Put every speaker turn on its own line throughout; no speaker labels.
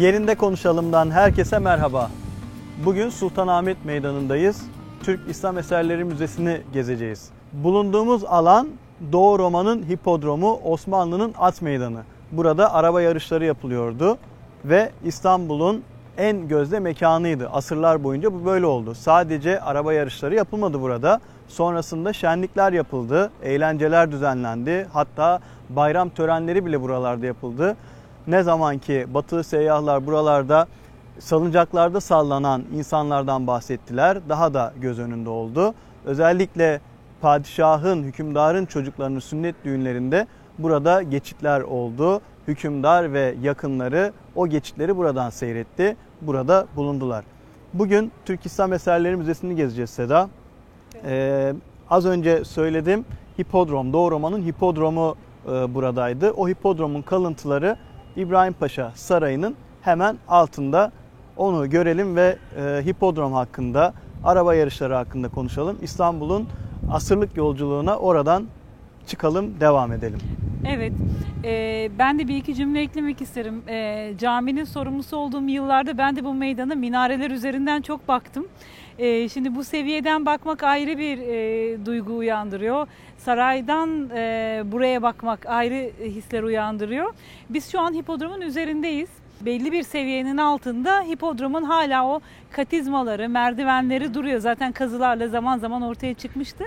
Yerinde Konuşalım'dan herkese merhaba. Bugün Sultanahmet Meydanı'ndayız. Türk İslam Eserleri Müzesi'ni gezeceğiz. Bulunduğumuz alan Doğu Roma'nın hipodromu Osmanlı'nın at meydanı. Burada araba yarışları yapılıyordu ve İstanbul'un en gözde mekanıydı. Asırlar boyunca bu böyle oldu. Sadece araba yarışları yapılmadı burada. Sonrasında şenlikler yapıldı, eğlenceler düzenlendi. Hatta bayram törenleri bile buralarda yapıldı. Ne zaman ki batılı seyyahlar buralarda salıncaklarda sallanan insanlardan bahsettiler. Daha da göz önünde oldu. Özellikle padişahın, hükümdarın çocuklarının sünnet düğünlerinde burada geçitler oldu. Hükümdar ve yakınları o geçitleri buradan seyretti. Burada bulundular. Bugün Türk İslam Eserleri Müzesi'ni gezeceğiz Seda. Ee, az önce söyledim hipodrom, Doğu Roma'nın hipodromu e, buradaydı. O hipodromun kalıntıları İbrahim Paşa Sarayı'nın hemen altında. Onu görelim ve e, hipodrom hakkında, araba yarışları hakkında konuşalım. İstanbul'un asırlık yolculuğuna oradan çıkalım, devam edelim.
Evet, e, ben de bir iki cümle eklemek isterim. E, caminin sorumlusu olduğum yıllarda ben de bu meydana minareler üzerinden çok baktım. E, şimdi bu seviyeden bakmak ayrı bir e, duygu uyandırıyor. Saraydan e, buraya bakmak ayrı hisler uyandırıyor. Biz şu an hipodromun üzerindeyiz belli bir seviyenin altında hipodromun hala o katizmaları, merdivenleri duruyor. Zaten kazılarla zaman zaman ortaya çıkmıştı.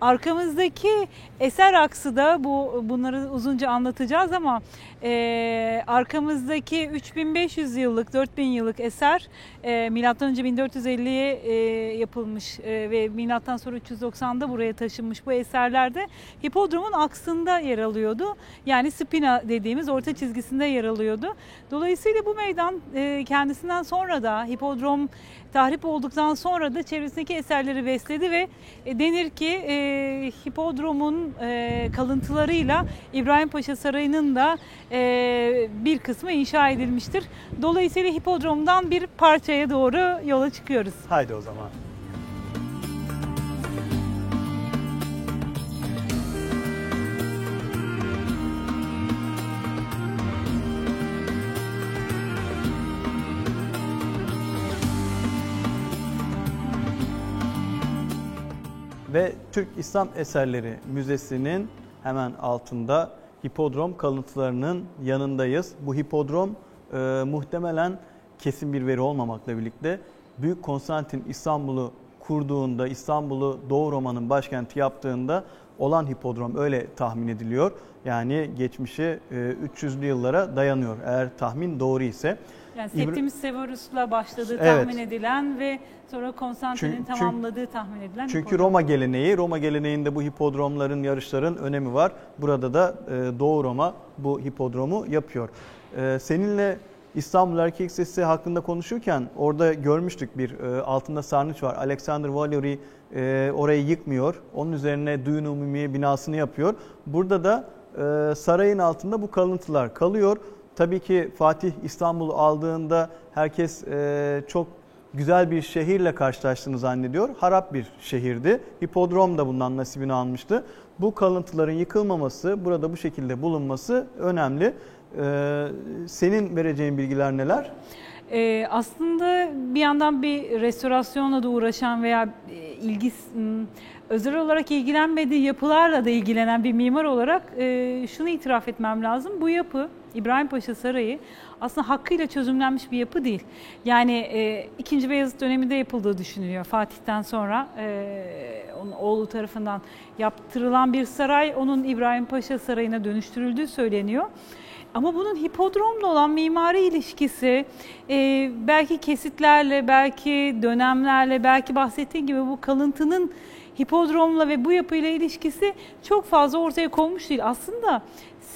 Arkamızdaki eser aksı da bu bunları uzunca anlatacağız ama e, arkamızdaki 3500 yıllık, 4000 yıllık eser e, milattan önce 1450'ye e, yapılmış e, ve milattan sonra 390'da buraya taşınmış bu eserlerde hipodromun aksında yer alıyordu. Yani spina dediğimiz orta çizgisinde yer alıyordu. Dolayısıyla bu meydan e, kendisinden sonra da hipodrom tahrip olduktan sonra da çevresindeki eserleri besledi ve e, denir ki e, hipodromun e, kalıntılarıyla İbrahim Paşa Sarayı'nın da e, bir kısmı inşa edilmiştir. Dolayısıyla hipodromdan bir parçaya doğru yola çıkıyoruz.
Haydi o zaman. Ve Türk İslam Eserleri Müzesi'nin hemen altında hipodrom kalıntılarının yanındayız. Bu hipodrom e, muhtemelen kesin bir veri olmamakla birlikte Büyük Konstantin İstanbul'u kurduğunda, İstanbul'u Doğu Roma'nın başkenti yaptığında olan hipodrom öyle tahmin ediliyor. Yani geçmişi e, 300'lü yıllara dayanıyor eğer tahmin doğru ise.
Yani Septimus Severus'la başladığı evet. tahmin edilen ve sonra Konstantin'in tamamladığı tahmin edilen
Çünkü hipodrom. Roma geleneği, Roma geleneğinde bu hipodromların, yarışların önemi var. Burada da e, Doğu Roma bu hipodromu yapıyor. E, seninle İstanbul Erkek Sesi hakkında konuşurken orada görmüştük bir e, altında sarnıç var. Alexander Valery orayı yıkmıyor. Onun üzerine Duyun Umumiye binasını yapıyor. Burada da sarayın altında bu kalıntılar kalıyor. Tabii ki Fatih İstanbul'u aldığında herkes e, çok güzel bir şehirle karşılaştığını zannediyor. Harap bir şehirdi. Hipodrom da bundan nasibini almıştı. Bu kalıntıların yıkılmaması, burada bu şekilde bulunması önemli. Ee, senin vereceğin bilgiler neler?
Ee, aslında bir yandan bir restorasyonla da uğraşan veya e, ilgis özel olarak ilgilenmediği yapılarla da ilgilenen bir mimar olarak e, şunu itiraf etmem lazım. Bu yapı İbrahim Paşa Sarayı aslında hakkıyla çözümlenmiş bir yapı değil. Yani e, 2. Beyazıt döneminde yapıldığı düşünülüyor. Fatih'ten sonra e, onun oğlu tarafından yaptırılan bir saray onun İbrahim Paşa Sarayı'na dönüştürüldüğü söyleniyor. Ama bunun hipodromla olan mimari ilişkisi e, belki kesitlerle, belki dönemlerle, belki bahsettiğim gibi bu kalıntının hipodromla ve bu yapıyla ilişkisi çok fazla ortaya konmuş değil. Aslında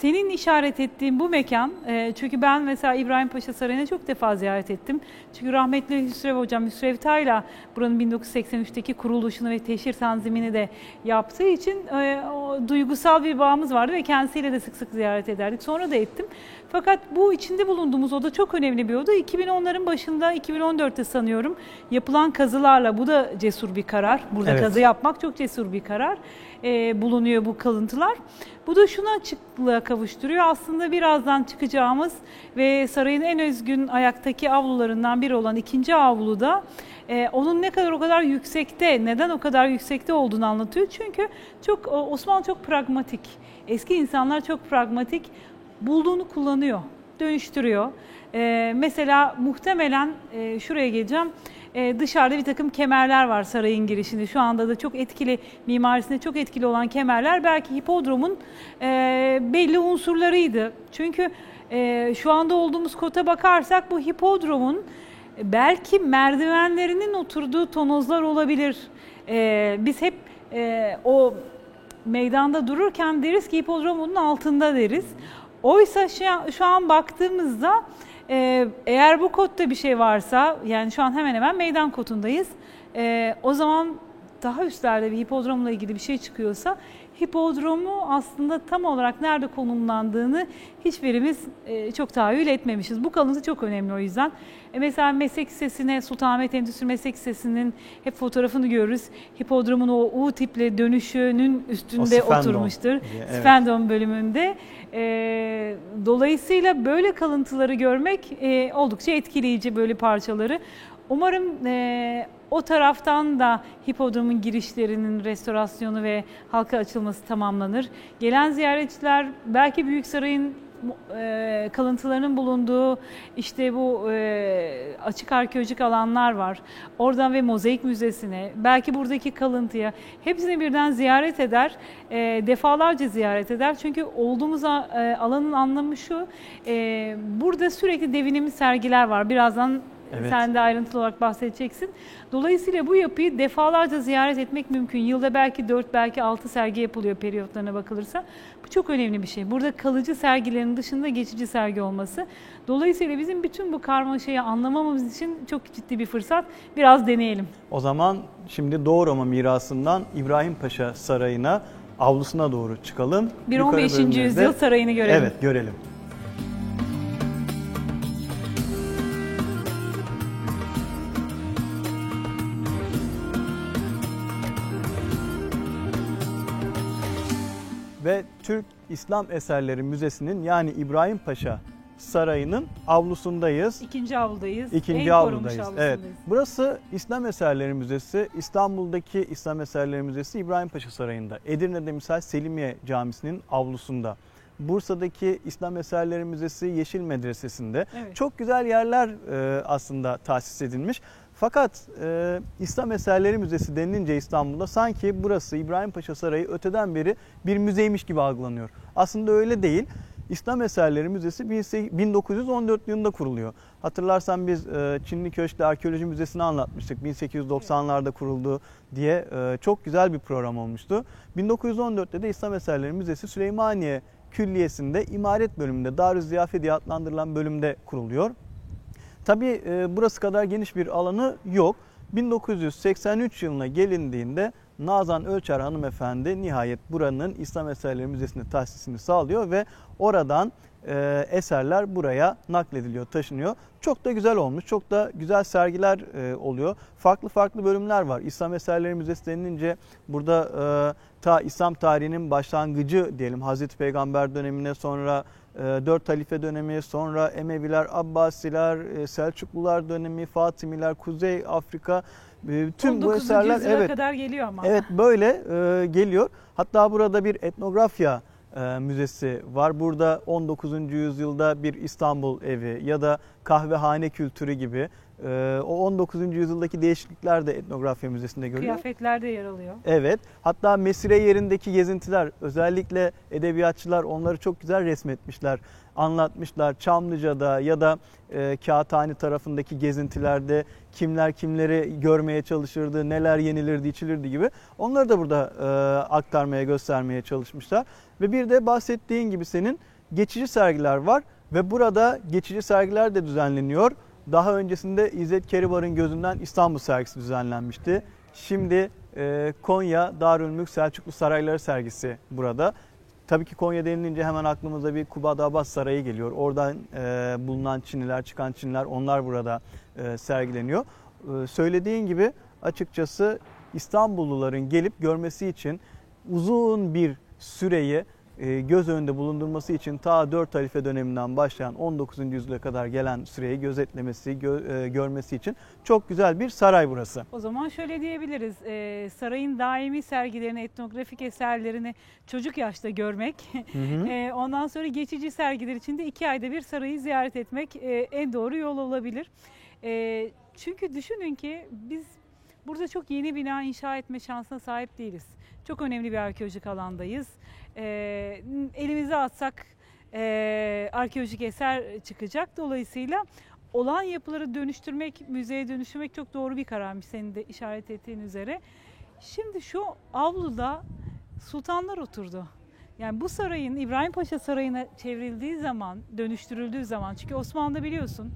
senin işaret ettiğin bu mekan, e, çünkü ben mesela İbrahim Paşa Sarayı'na çok defa ziyaret ettim. Çünkü rahmetli Hüsrev Hocam, Hüsrev Tayla buranın 1983'teki kuruluşunu ve teşhir tanzimini de yaptığı için e, o, duygusal bir bağımız vardı ve kendisiyle de sık sık ziyaret ederdik. Sonra da ettim. Fakat bu içinde bulunduğumuz oda çok önemli bir oda. 2010'ların başında 2014'te sanıyorum yapılan kazılarla bu da cesur bir karar. Burada
Evet.
kazı yapmak çok cesur bir karar. Ee, bulunuyor bu kalıntılar. Bu da şuna açıklığa kavuşturuyor. Aslında birazdan çıkacağımız ve sarayın en özgün ayaktaki avlularından biri olan ikinci avluda e, onun ne kadar o kadar yüksekte, neden o kadar yüksekte olduğunu anlatıyor. Çünkü çok Osmanlı çok pragmatik. Eski insanlar çok pragmatik. Bulduğunu kullanıyor, dönüştürüyor. E, mesela muhtemelen e, şuraya geleceğim. E, dışarıda bir takım kemerler var sarayın girişinde. Şu anda da çok etkili, mimarisinde çok etkili olan kemerler belki hipodromun e, belli unsurlarıydı. Çünkü e, şu anda olduğumuz kota bakarsak bu hipodromun belki merdivenlerinin oturduğu tonozlar olabilir. E, biz hep e, o meydanda dururken deriz ki hipodromun altında deriz. Oysa şu an, şu an baktığımızda e, eğer bu kotta bir şey varsa yani şu an hemen hemen meydan kotundayız. E, o zaman daha üstlerde bir hipodromla ilgili bir şey çıkıyorsa hipodromu aslında tam olarak nerede konumlandığını hiçbirimiz e, çok tahayyül etmemişiz. Bu kalıntı çok önemli o yüzden. E, mesela meslek lisesine, Sultanahmet Endüstri Meslek Lisesi'nin hep fotoğrafını görürüz. Hipodromun o U tipli dönüşünün üstünde oturmuştur.
diye, evet.
Sphendon bölümünde. E, dolayısıyla böyle kalıntıları görmek e, oldukça etkileyici böyle parçaları. Umarım e, o taraftan da hipodromun girişlerinin restorasyonu ve halka açılması tamamlanır. Gelen ziyaretçiler belki Büyük Saray'ın e, kalıntılarının bulunduğu işte bu e, açık arkeolojik alanlar var. Oradan ve Mozaik Müzesi'ne, belki buradaki kalıntıya hepsini birden ziyaret eder, e, defalarca ziyaret eder. Çünkü olduğumuz e, alanın anlamı şu, burada sürekli devinimli sergiler var. Birazdan
Evet.
sen de ayrıntılı olarak bahsedeceksin. Dolayısıyla bu yapıyı defalarca ziyaret etmek mümkün. Yılda belki 4 belki 6 sergi yapılıyor periyotlarına bakılırsa. Bu çok önemli bir şey. Burada kalıcı sergilerin dışında geçici sergi olması. Dolayısıyla bizim bütün bu karmaşayı anlamamız için çok ciddi bir fırsat. Biraz deneyelim.
O zaman şimdi Doğu Roma mirasından İbrahim Paşa Sarayı'na, avlusuna doğru çıkalım.
Bir
Yukarı
15.
bölümlerde-
yüzyıl sarayını görelim.
Evet, görelim. Ve Türk İslam Eserleri Müzesi'nin yani İbrahim Paşa Sarayı'nın avlusundayız.
İkinci avludayız.
İkinci
en
avludayız. Evet. Burası İslam Eserleri Müzesi. İstanbul'daki İslam Eserleri Müzesi İbrahim Paşa Sarayı'nda. Edirne'de misal Selimiye Camisi'nin avlusunda. Bursa'daki İslam Eserleri Müzesi Yeşil Medresesi'nde.
Evet.
Çok güzel yerler e, aslında tahsis edilmiş. Fakat e, İslam Eserleri Müzesi denilince İstanbul'da sanki burası İbrahim Paşa Sarayı öteden beri bir müzeymiş gibi algılanıyor. Aslında öyle değil. İslam Eserleri Müzesi 1914 yılında kuruluyor. Hatırlarsan biz e, Çinli Köşk'te Arkeoloji Müzesi'ni anlatmıştık. 1890'larda kuruldu diye e, çok güzel bir program olmuştu. 1914'te de İslam Eserleri Müzesi Süleymaniye Külliyesi'nde imaret bölümünde Darü Ziyafe diye adlandırılan bölümde kuruluyor. Tabii e, burası kadar geniş bir alanı yok. 1983 yılına gelindiğinde Nazan Ölçer hanımefendi nihayet buranın İslam Eserleri Müzesi'ne tahsisini sağlıyor ve oradan e, eserler buraya naklediliyor, taşınıyor. Çok da güzel olmuş, çok da güzel sergiler e, oluyor. Farklı farklı bölümler var. İslam Eserleri Müzesi denilince burada e, ta İslam tarihinin başlangıcı diyelim Hazreti Peygamber dönemine sonra e, Dört Halife dönemi, sonra Emeviler, Abbasiler, e, Selçuklular dönemi, Fatimiler, Kuzey Afrika e, tüm bu
19.
eserler evet
kadar geliyor ama.
Evet böyle e, geliyor. Hatta burada bir etnografya e, müzesi var. Burada 19. yüzyılda bir İstanbul evi ya da kahvehane kültürü gibi e, o 19. yüzyıldaki değişiklikler de etnografya müzesinde görülüyor.
Kıyafetler de yer alıyor.
Evet. Hatta mesire yerindeki gezintiler özellikle edebiyatçılar onları çok güzel resmetmişler, anlatmışlar. Çamlıca'da ya da e, Kağıthane tarafındaki gezintilerde kimler kimleri görmeye çalışırdı, neler yenilirdi, içilirdi gibi. Onları da burada e, aktarmaya, göstermeye çalışmışlar. Ve bir de bahsettiğin gibi senin geçici sergiler var ve burada geçici sergiler de düzenleniyor. Daha öncesinde İzzet Keribar'ın gözünden İstanbul sergisi düzenlenmişti. Şimdi e, Konya Darülmülk Selçuklu Sarayları sergisi burada. tabii ki Konya denilince hemen aklımıza bir Kubad Abbas Sarayı geliyor. Oradan e, bulunan Çiniler, çıkan Çiniler onlar burada e, sergileniyor. E, söylediğin gibi açıkçası İstanbulluların gelip görmesi için uzun bir süreyi göz önünde bulundurması için ta 4 halife döneminden başlayan 19. yüzyıla kadar gelen süreyi gözetlemesi, gö- e, görmesi için çok güzel bir saray burası.
O zaman şöyle diyebiliriz. Ee, sarayın daimi sergilerini, etnografik eserlerini çocuk yaşta görmek.
Hı hı.
Ee, ondan sonra geçici sergiler için de iki ayda bir sarayı ziyaret etmek e, en doğru yol olabilir. E, çünkü düşünün ki biz burada çok yeni bina inşa etme şansına sahip değiliz. Çok önemli bir arkeolojik alandayız. E, elimize atsak e, arkeolojik eser çıkacak. Dolayısıyla olan yapıları dönüştürmek, müzeye dönüştürmek çok doğru bir kararmış senin de işaret ettiğin üzere. Şimdi şu avluda sultanlar oturdu. Yani bu sarayın İbrahim Paşa Sarayı'na çevrildiği zaman, dönüştürüldüğü zaman çünkü Osmanlı'da biliyorsun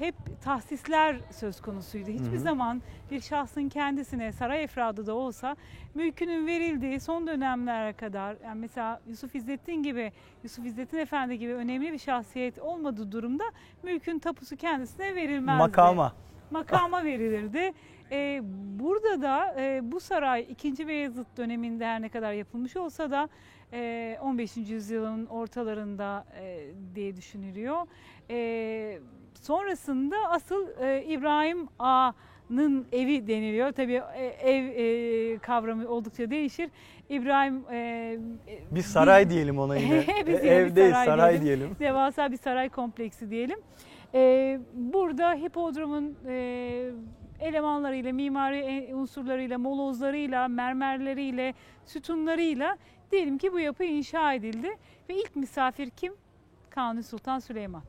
hep tahsisler söz konusuydu. Hiçbir
Hı hı.
zaman bir şahsın kendisine saray efradı da olsa mülkünün verildiği son dönemlere kadar yani mesela Yusuf İzzettin gibi Yusuf İzzettin Efendi gibi önemli bir şahsiyet olmadığı durumda mülkün tapusu kendisine verilmezdi
Makama.
makama verilirdi. Ee, burada da e, bu saray 2. Beyazıt döneminde her ne kadar yapılmış olsa da e, 15. yüzyılın ortalarında e, diye düşünülüyor. E, sonrasında asıl e, İbrahim Ağa'nın evi deniliyor. Tabii e, ev e, kavramı oldukça değişir. İbrahim e, e,
Bir saray diyelim ona yine.
Biz
E, Ev
bir
değil
saray
saray
diyelim.
diyelim.
devasa bir saray kompleksi diyelim. Ee, burada hipodromun e, elemanlarıyla, mimari e- unsurlarıyla, molozlarıyla, mermerleriyle, sütunlarıyla diyelim ki bu yapı inşa edildi. Ve ilk misafir kim? Kanuni Sultan Süleyman.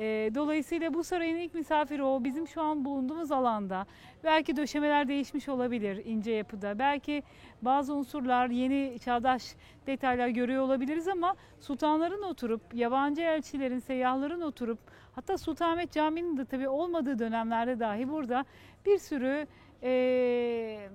Ee, dolayısıyla bu sarayın ilk misafiri o. Bizim şu an bulunduğumuz alanda. Belki döşemeler değişmiş olabilir ince yapıda. Belki bazı unsurlar, yeni çağdaş detaylar görüyor olabiliriz ama sultanların oturup, yabancı elçilerin, seyyahların oturup, hatta Sultanahmet Camii'nin de tabii olmadığı dönemlerde dahi burada bir sürü eee,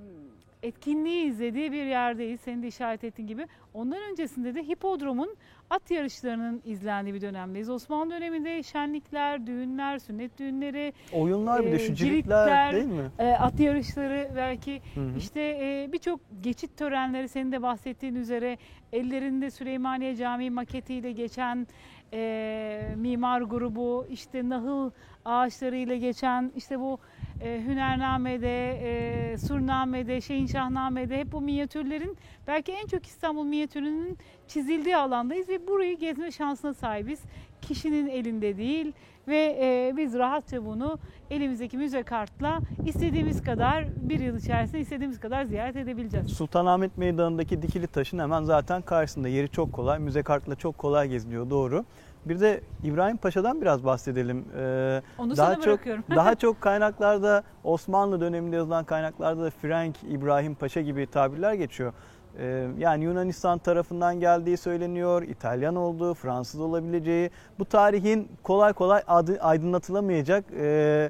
etkinliği izlediği bir yerdeyiz. Senin de işaret ettiğin gibi. Ondan öncesinde de hipodromun at yarışlarının izlendiği bir dönemdeyiz. Osmanlı döneminde şenlikler, düğünler, sünnet düğünleri,
Oyunlar bir de şu
Ee,
ciritler
ciritler,
değil mi?
e, at yarışları belki
Hı hı.
işte e, birçok geçit törenleri senin de bahsettiğin üzere ellerinde Süleymaniye Camii maketiyle geçen e, mimar grubu işte nahıl ağaçlarıyla geçen işte bu e, Hünername'de, e, Surname'de, Şehinşahname'de hep bu minyatürlerin belki en çok İstanbul minyatürünün çizildiği alandayız ve burayı gezme şansına sahibiz. Kişinin elinde değil ve e, biz rahatça bunu elimizdeki müze kartla istediğimiz kadar bir yıl içerisinde istediğimiz kadar ziyaret edebileceğiz.
Sultanahmet Meydanı'ndaki dikili taşın hemen zaten karşısında yeri çok kolay. Müze kartla çok kolay geziliyor doğru. Bir de İbrahim Paşa'dan biraz bahsedelim. Ee,
Onu
daha
sana
çok
bırakıyorum.
daha çok kaynaklarda Osmanlı döneminde yazılan kaynaklarda da Frank İbrahim Paşa gibi tabirler geçiyor. Ee, yani Yunanistan tarafından geldiği söyleniyor, İtalyan olduğu, Fransız olabileceği. Bu tarihin kolay kolay adı, aydınlatılamayacak e,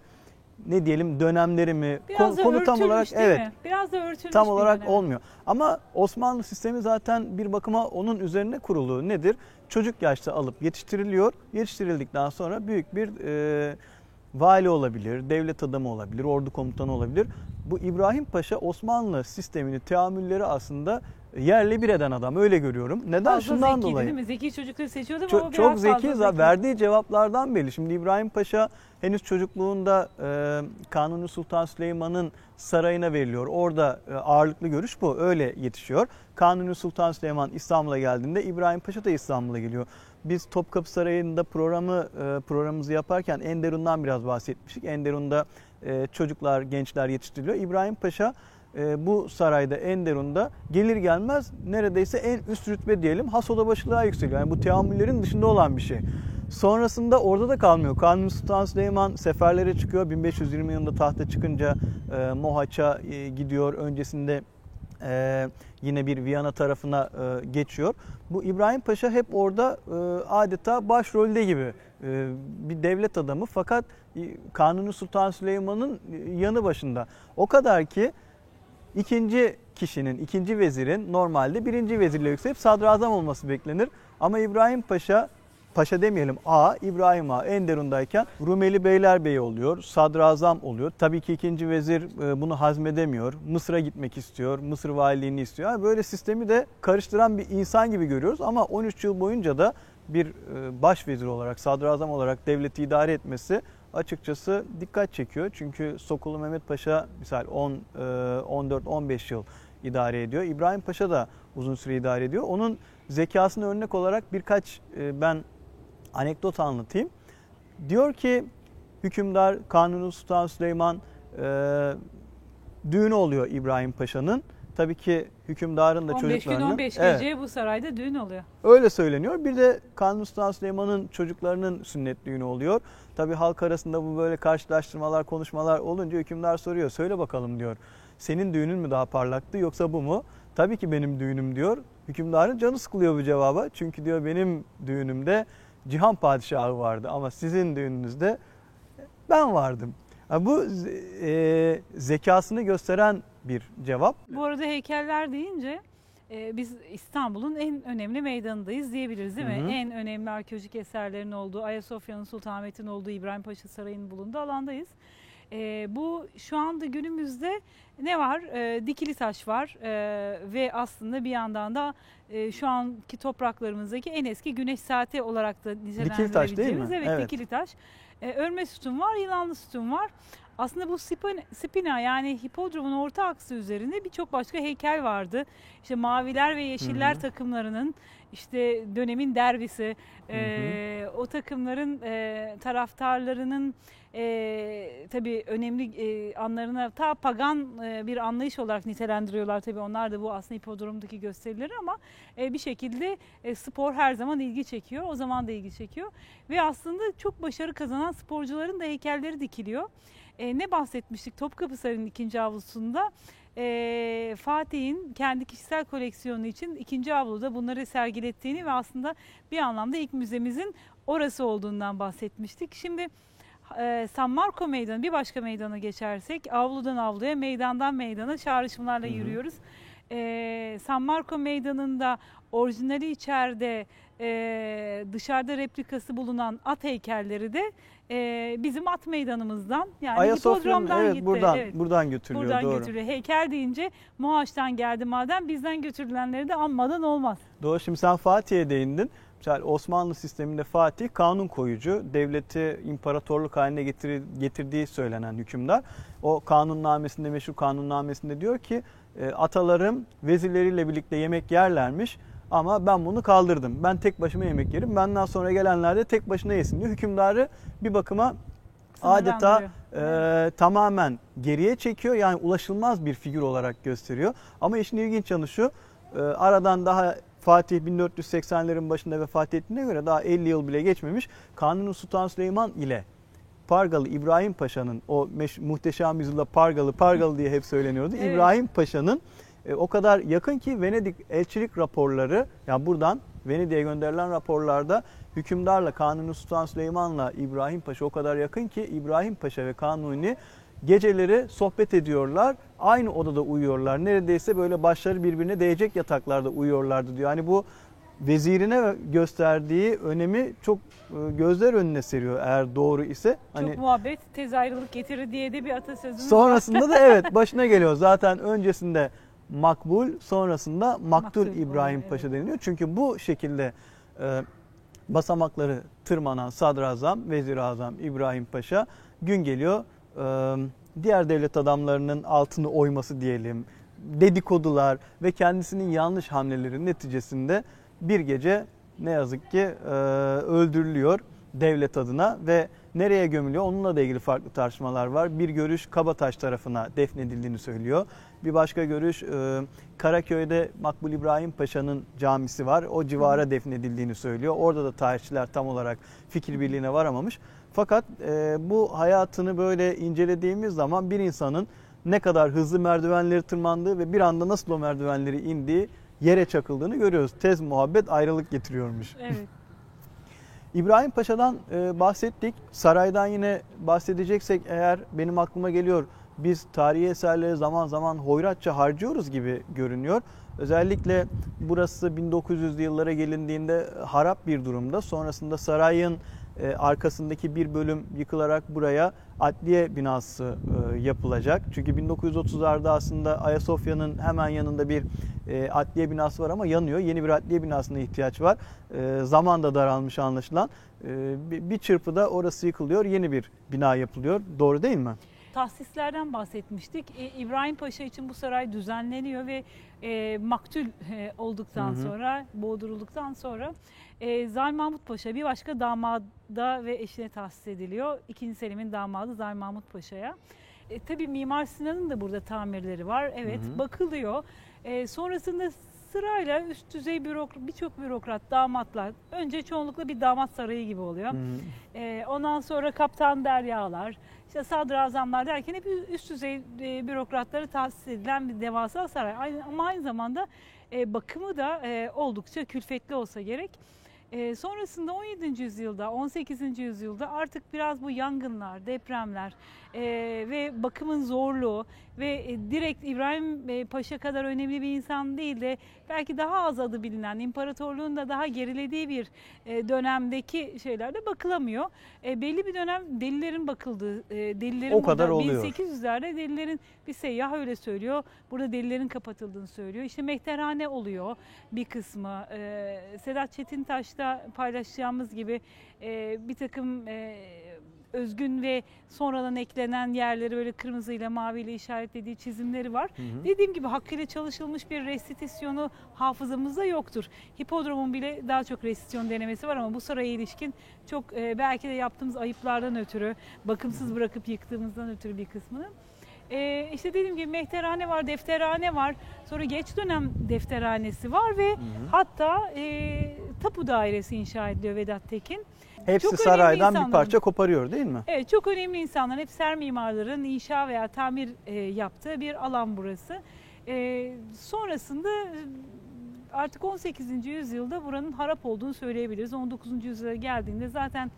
ne diyelim dönemleri mi?
Biraz da
Konu tam olarak
değil
evet
mi? Biraz da örtülmüş
tam olarak
dönem.
olmuyor. Ama Osmanlı sistemi zaten bir bakıma onun üzerine kurulu. Nedir? Çocuk yaşta alıp yetiştiriliyor. Yetiştirildikten sonra büyük bir e, vali olabilir, devlet adamı olabilir, ordu komutanı olabilir. Bu İbrahim Paşa Osmanlı sistemini, teamülleri aslında yerle bir eden adam. Öyle görüyorum. Neden?
Fazla
Şundan
zekiydi
dolayı.
değil mi? Zeki çocukları seçiyordu ama o
Çok,
biraz
çok
fazla
zeki, verdiği cevaplardan belli. Şimdi İbrahim Paşa henüz çocukluğunda e, Kanuni Sultan Süleyman'ın sarayına veriliyor. Orada e, ağırlıklı görüş bu. Öyle yetişiyor. Kanuni Sultan Süleyman İstanbul'a geldiğinde İbrahim Paşa da İstanbul'a geliyor. Biz Topkapı Sarayı'nda programı e, programımızı yaparken Enderun'dan biraz bahsetmiştik. Enderun'da e, çocuklar, gençler yetiştiriliyor. İbrahim Paşa e, bu sarayda Enderun'da gelir gelmez neredeyse en üst rütbe diyelim has oda başlığa yükseliyor. Yani bu teamüllerin dışında olan bir şey. Sonrasında orada da kalmıyor. Kanuni Sultan Süleyman seferlere çıkıyor. 1520 yılında tahta çıkınca e, Mohaç'a e, gidiyor. Öncesinde e, yine bir Viyana tarafına e, geçiyor. Bu İbrahim Paşa hep orada e, adeta başrolde gibi e, bir devlet adamı fakat e, Kanuni Sultan Süleyman'ın yanı başında. O kadar ki ikinci kişinin, ikinci vezirin normalde birinci vezirle yükselip sadrazam olması beklenir. Ama İbrahim Paşa Paşa demeyelim A, İbrahim A Enderun'dayken Rumeli Beylerbeyi oluyor, sadrazam oluyor. Tabii ki ikinci vezir e, bunu hazmedemiyor. Mısır'a gitmek istiyor, Mısır valiliğini istiyor. Yani böyle sistemi de karıştıran bir insan gibi görüyoruz ama 13 yıl boyunca da bir e, baş vezir olarak, sadrazam olarak devleti idare etmesi açıkçası dikkat çekiyor. Çünkü Sokulu Mehmet Paşa misal 10 14-15 yıl idare ediyor. İbrahim Paşa da uzun süre idare ediyor. Onun zekasını örnek olarak birkaç e, ben anekdot anlatayım. Diyor ki hükümdar Kanuni Sultan Süleyman e, düğünü oluyor İbrahim Paşa'nın. Tabii ki hükümdarın da
15 gün
çocuklarının
15
Evet,
gece bu sarayda düğün oluyor.
öyle söyleniyor. Bir de Kanuni Sultan Süleyman'ın çocuklarının sünnet düğünü oluyor. Tabii halk arasında bu böyle karşılaştırmalar, konuşmalar olunca hükümdar soruyor. Söyle bakalım diyor. Senin düğünün mü daha parlaktı yoksa bu mu? Tabii ki benim düğünüm diyor. Hükümdarın canı sıkılıyor bu cevaba. Çünkü diyor benim düğünümde Cihan Padişahı vardı ama sizin düğününüzde ben vardım. Ha, bu e, zekasını gösteren bir cevap.
Bu arada heykeller deyince e, biz İstanbul'un en önemli meydanındayız diyebiliriz değil mi?
Hı hı.
En önemli arkeolojik eserlerin olduğu, Ayasofya'nın, Sultanahmet'in olduğu, İbrahim Paşa Sarayı'nın bulunduğu alandayız. E, bu şu anda günümüzde ne var? E, dikili taş var E, ve aslında bir yandan da e, şu anki topraklarımızdaki en eski güneş saati olarak da nitelendirilebileceğimiz
değil mi?
Evet,
Evet.
dikili taş. E, örme sütun var, yılanlı sütun var. Aslında bu spina, yani hipodromun orta aksı üzerinde birçok başka heykel vardı. İşte maviler ve yeşiller
Hı hı.
takımlarının işte dönemin derbisi,
Hı hı.
e, o takımların e, taraftarlarının e, tabii önemli e, anlarına ta pagan e, bir anlayış olarak nitelendiriyorlar tabii onlar da bu aslında hipodromdaki gösterileri ama e, bir şekilde e, spor her zaman ilgi çekiyor. O zaman da ilgi çekiyor ve aslında çok başarı kazanan sporcuların da heykelleri dikiliyor. E, ne bahsetmiştik Topkapı Sarayı'nın ikinci avlusunda e, Fatih'in kendi kişisel koleksiyonu için ikinci avluda bunları sergilettiğini ve aslında bir anlamda ilk müzemizin orası olduğundan bahsetmiştik. Şimdi e, San Marco Meydanı bir başka meydana geçersek avludan avluya meydandan meydana çağrışımlarla
Hı hı.
yürüyoruz. E, San Marco Meydanı'nda orijinali içeride e, dışarıda replikası bulunan at heykelleri de e, bizim at meydanımızdan yani
Ayasofya'nın
hipodromdan
evet
gitti.
buradan
Evet.
buradan götürülüyor
Buradan
doğru.
götürüyor. Heykel deyince Muhaç'tan geldi madem bizden götürülenleri de anmadan olmaz.
Doğru. Şimdi sen Fatih'e değindin. Mesela Osmanlı sisteminde Fatih kanun koyucu, devleti imparatorluk haline getir- getirdiği söylenen hükümdar. O kanunnamesinde, meşhur kanunnamesinde diyor ki e, atalarım vezirleriyle birlikte yemek yerlermiş ama ben bunu kaldırdım. Ben tek başıma yemek yerim. Benden sonra gelenler de tek başına yesin diyor. Hükümdarı bir bakıma adeta e, tamamen geriye çekiyor. Yani ulaşılmaz bir figür olarak gösteriyor. Ama işin ilginç yanı şu. e, aradan daha Fatih 1480'lerin başında vefat ettiğine göre daha 50 yıl bile geçmemiş. Kanuni Sultan Süleyman ile Pargalı İbrahim Paşa'nın o muhteşem yüzyılda Pargalı Pargalı diye hep söyleniyordu.
Evet.
İbrahim Paşa'nın e, o kadar yakın ki Venedik elçilik raporları yani buradan Venedik'e gönderilen raporlarda hükümdarla Kanuni Sultan Süleyman'la İbrahim Paşa o kadar yakın ki İbrahim Paşa ve Kanuni geceleri sohbet ediyorlar. Aynı odada uyuyorlar. Neredeyse böyle başları birbirine değecek yataklarda uyuyorlardı diyor. Yani bu vezirine gösterdiği önemi çok e, gözler önüne seriyor eğer doğru ise. Hani
Çok muhabbet tez ayrılık getirir diye de bir atasözümüz var.
Sonrasında da evet başına geliyor. Zaten öncesinde makbul, sonrasında maktul
Maktul
İbrahim
oluyor,
Paşa
evet.
deniliyor. Çünkü bu şekilde e, basamakları tırmanan sadrazam, vezir azam İbrahim Paşa gün geliyor e, diğer devlet adamlarının altını oyması diyelim, dedikodular ve kendisinin yanlış hamleleri neticesinde bir gece ne yazık ki e, öldürülüyor devlet adına ve nereye gömülüyor onunla da ilgili farklı tartışmalar var. Bir görüş Kabataş tarafına defnedildiğini söylüyor. Bir başka görüş e, Karaköy'de Makbul İbrahim Paşa'nın camisi var. O civara defnedildiğini söylüyor. Orada da tarihçiler tam olarak fikir birliğine varamamış. Fakat e, bu hayatını böyle incelediğimiz zaman bir insanın ne kadar hızlı merdivenleri tırmandığı ve bir anda nasıl o merdivenleri indiği yere çakıldığını görüyoruz. Tez muhabbet ayrılık getiriyormuş.
Evet.
İbrahim Paşa'dan e, bahsettik. Saraydan yine bahsedeceksek eğer benim aklıma geliyor biz tarihi eserleri zaman zaman hoyratça harcıyoruz gibi görünüyor. Özellikle burası 1900'lü yıllara gelindiğinde harap bir durumda. Sonrasında sarayın e, arkasındaki bir bölüm yıkılarak buraya adliye binası e, yapılacak. Çünkü 1930'larda aslında Ayasofya'nın hemen yanında bir e, adliye binası var ama yanıyor. Yeni bir adliye binasına ihtiyaç var. Zaman da daralmış anlaşılan. Bir çırpıda orası yıkılıyor, yeni bir bina yapılıyor. Doğru değil mi?
tahsislerden bahsetmiştik. E, İbrahim Paşa için bu saray düzenleniyor ve e, maktul e, olduktan hı hı. sonra, boğdurulduktan sonra e, Zal Mahmut Paşa bir başka damada ve eşine tahsis ediliyor. İkinci Selim'in damadı Zal Mahmut Paşa'ya. E, tabii Mimar Sinan'ın da burada tamirleri var. Evet hı hı. bakılıyor. E, sonrasında sırayla üst düzey bürokrat, birçok bürokrat, damatlar. Önce çoğunlukla bir damat sarayı gibi oluyor. Hı hı. E, ondan sonra kaptan deryalar, işte sadrazamlar derken hep üst düzey e, bürokratları tahsis edilen bir devasa saray. Ama aynı zamanda e, bakımı da e, oldukça külfetli olsa gerek. E, sonrasında 17. yüzyılda, 18. yüzyılda artık biraz bu yangınlar, depremler e, ve bakımın zorluğu ve e, direkt İbrahim e, Paşa kadar önemli bir insan değil de belki daha az adı bilinen, imparatorluğun da daha gerilediği bir e, dönemdeki şeylerde bakılamıyor. E, belli bir dönem delilerin bakıldığı, e, delilerin
o kadar oluyor.
1800'lerde delilerin bir seyyah öyle söylüyor. Burada delilerin kapatıldığını söylüyor. İşte mehterhane oluyor bir kısmı. E, Sedat Çetintaş'ta paylaşacağımız gibi e, bir takım e, özgün ve sonradan eklenen yerleri böyle kırmızıyla maviyle işaretlediği çizimleri var. Hı hı. Dediğim gibi hakkıyla çalışılmış bir restitisyonu hafızamızda yoktur. Hipodromun bile daha çok restitisyon denemesi var ama bu saraya ilişkin çok e, belki de yaptığımız ayıplardan ötürü, bakımsız bırakıp yıktığımızdan ötürü bir kısmını. Ee, işte dediğim gibi mehterhane var, defterhane var. Sonra geç dönem defterhanesi var ve hı hı. hatta e, tapu dairesi inşa ediliyor Vedat Tekin.
Hepsi çok saraydan bir parça koparıyor değil mi?
Evet çok önemli insanlar. Hep ser mimarların inşa veya tamir e, yaptığı bir alan burası. E, sonrasında e, artık 18. yüzyılda buranın harap olduğunu söyleyebiliriz. 19. yüzyıla geldiğinde zaten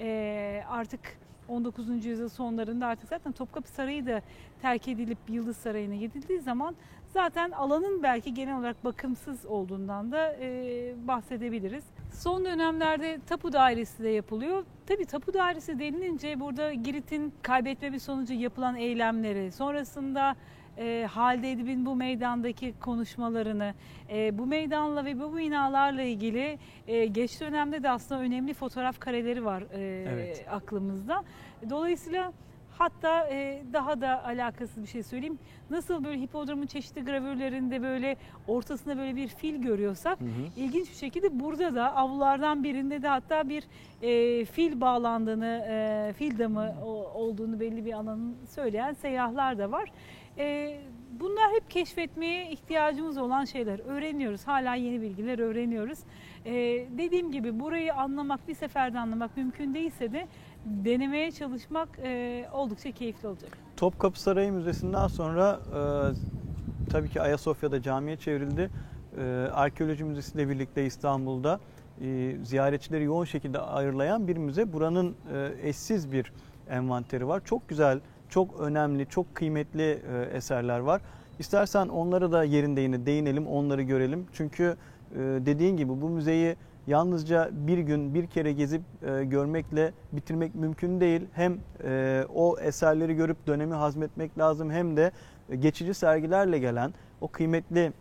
e, artık 19. yüzyıl sonlarında artık zaten Topkapı Sarayı da terk edilip Yıldız Sarayı'na gidildiği zaman zaten alanın belki genel olarak bakımsız olduğundan da e, bahsedebiliriz. Son dönemlerde tapu dairesi de yapılıyor. Tabii tapu dairesi denilince burada Girit'in kaybetme bir sonucu yapılan eylemleri, sonrasında e, Halide Edip'in bu meydandaki konuşmalarını, e, bu meydanla ve bu binalarla ilgili e, geç dönemde de aslında önemli fotoğraf kareleri var e, evet. aklımızda. Dolayısıyla Hatta e, daha da alakasız bir şey söyleyeyim. Nasıl böyle hipodromun çeşitli gravürlerinde böyle ortasında böyle bir fil görüyorsak hı hı. ilginç bir şekilde burada da avlulardan birinde de hatta bir e, fil bağlandığını, e, fil damı olduğunu belli bir alanın söyleyen seyyahlar da var. E, bunlar hep keşfetmeye ihtiyacımız olan şeyler. Öğreniyoruz. Hala yeni bilgiler öğreniyoruz. E, dediğim gibi burayı anlamak, bir seferde anlamak mümkün değilse de denemeye çalışmak e, oldukça keyifli olacak.
Topkapı Sarayı Müzesi'nden sonra e, tabii ki Ayasofya'da camiye çevrildi. E, Arkeoloji Müzesi ile birlikte İstanbul'da e, ziyaretçileri yoğun şekilde ağırlayan bir müze. Buranın e, eşsiz bir envanteri var. Çok güzel, çok önemli, çok kıymetli e, eserler var. İstersen onlara da yerinde yine değinelim, onları görelim. Çünkü e, dediğin gibi bu müzeyi yalnızca bir gün bir kere gezip e, görmekle bitirmek mümkün değil. Hem e, o eserleri görüp dönemi hazmetmek lazım hem de geçici sergilerle gelen o kıymetli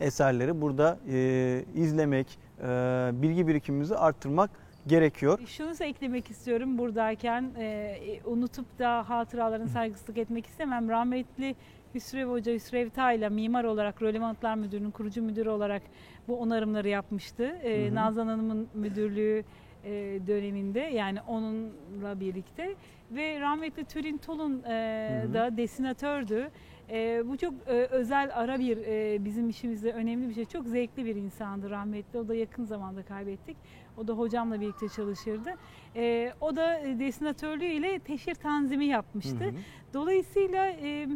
eserleri burada e, izlemek, e, bilgi birikimimizi arttırmak gerekiyor.
Şunu da eklemek istiyorum buradayken e, unutup da hatıraların saygısızlık etmek istemem. Rahmetli Hüsrev Hoca Hüsrev Tayla mimar olarak Rölevantlar Müdürü'nün kurucu müdürü olarak bu onarımları yapmıştı. E, hı hı. Nazan Hanım'ın müdürlüğü e, döneminde yani onunla birlikte ve rahmetli Tülin Tolun e, da desinatördü. E, bu çok e, özel ara bir e, bizim işimizde önemli bir şey. Çok zevkli bir insandı rahmetli. O da yakın zamanda kaybettik. O da hocamla birlikte çalışırdı. E, o da desinatörlüğü ile teşhir tanzimi yapmıştı. Hı hı. Dolayısıyla e,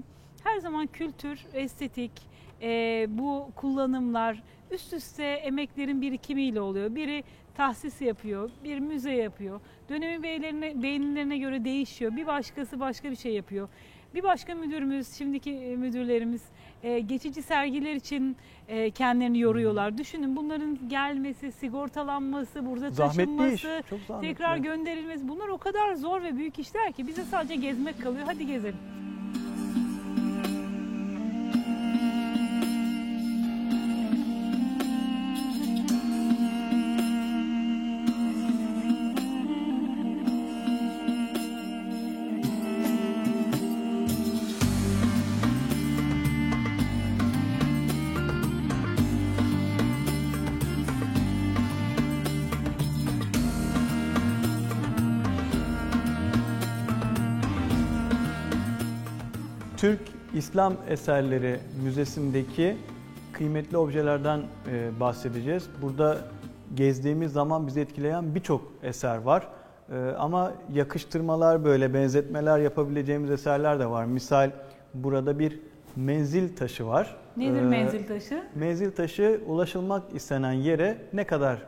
her zaman kültür, estetik, e, bu kullanımlar üst üste emeklerin birikimiyle oluyor. Biri tahsis yapıyor, bir müze yapıyor. Dönemin beylerine, beğenilerine göre değişiyor. Bir başkası başka bir şey yapıyor. Bir başka müdürümüz, şimdiki e, müdürlerimiz e, geçici sergiler için e, kendilerini yoruyorlar. Düşünün bunların gelmesi, sigortalanması, burada
Zahmetli iş.
taşınması,
Çok zahmetli.
tekrar gönderilmesi bunlar o kadar zor ve büyük işler ki bize sadece gezmek kalıyor. Hadi gezelim.
İslam Eserleri Müzesi'ndeki kıymetli objelerden e, bahsedeceğiz. Burada gezdiğimiz zaman bizi etkileyen birçok eser var. E, ama yakıştırmalar böyle benzetmeler yapabileceğimiz eserler de var. Misal burada bir menzil taşı var.
Nedir
E,
menzil taşı?
Menzil taşı ulaşılmak istenen yere ne kadar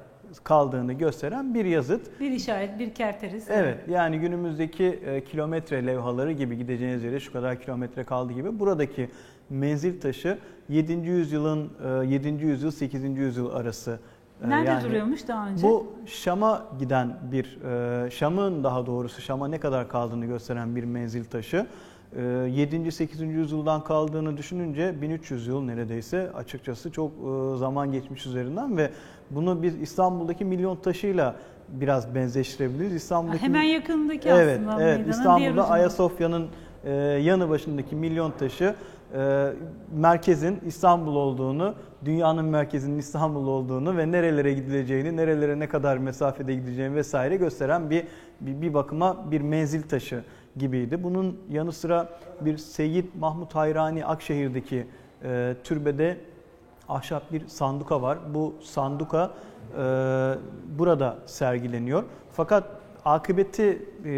kaldığını gösteren bir yazıt.
Bir işaret, bir kerteriz.
Evet yani günümüzdeki e, kilometre levhaları gibi gideceğiniz yere şu kadar kilometre kaldı gibi buradaki menzil taşı 7. yüzyılın e, 7. yüzyıl 8. yüzyıl arası. e,
Nerede
yani
duruyormuş daha önce?
Bu Şam'a giden bir e, Şam'ın daha doğrusu Şam'a ne kadar kaldığını gösteren bir menzil taşı. E, 7. 8. yüzyıldan kaldığını düşününce 1300 yıl neredeyse açıkçası çok e, zaman geçmiş üzerinden ve bunu biz İstanbul'daki milyon taşıyla biraz benzeştirebiliriz. İstanbul'daki
Hemen yakınındaki
Evet,
aslında
evet. İstanbul'da. Ayasofya'nın e, yanı başındaki milyon taşı e, merkezin İstanbul olduğunu, dünyanın merkezinin İstanbul olduğunu ve nerelere gidileceğini, nerelere ne kadar mesafede gideceğini vesaire gösteren bir bir, bir bakıma bir menzil taşı gibiydi. Bunun yanı sıra bir Seyyid Mahmut Hayrani Akşehir'deki e, türbede ahşap bir sanduka var. Bu sanduka e, burada sergileniyor. Fakat akıbeti e,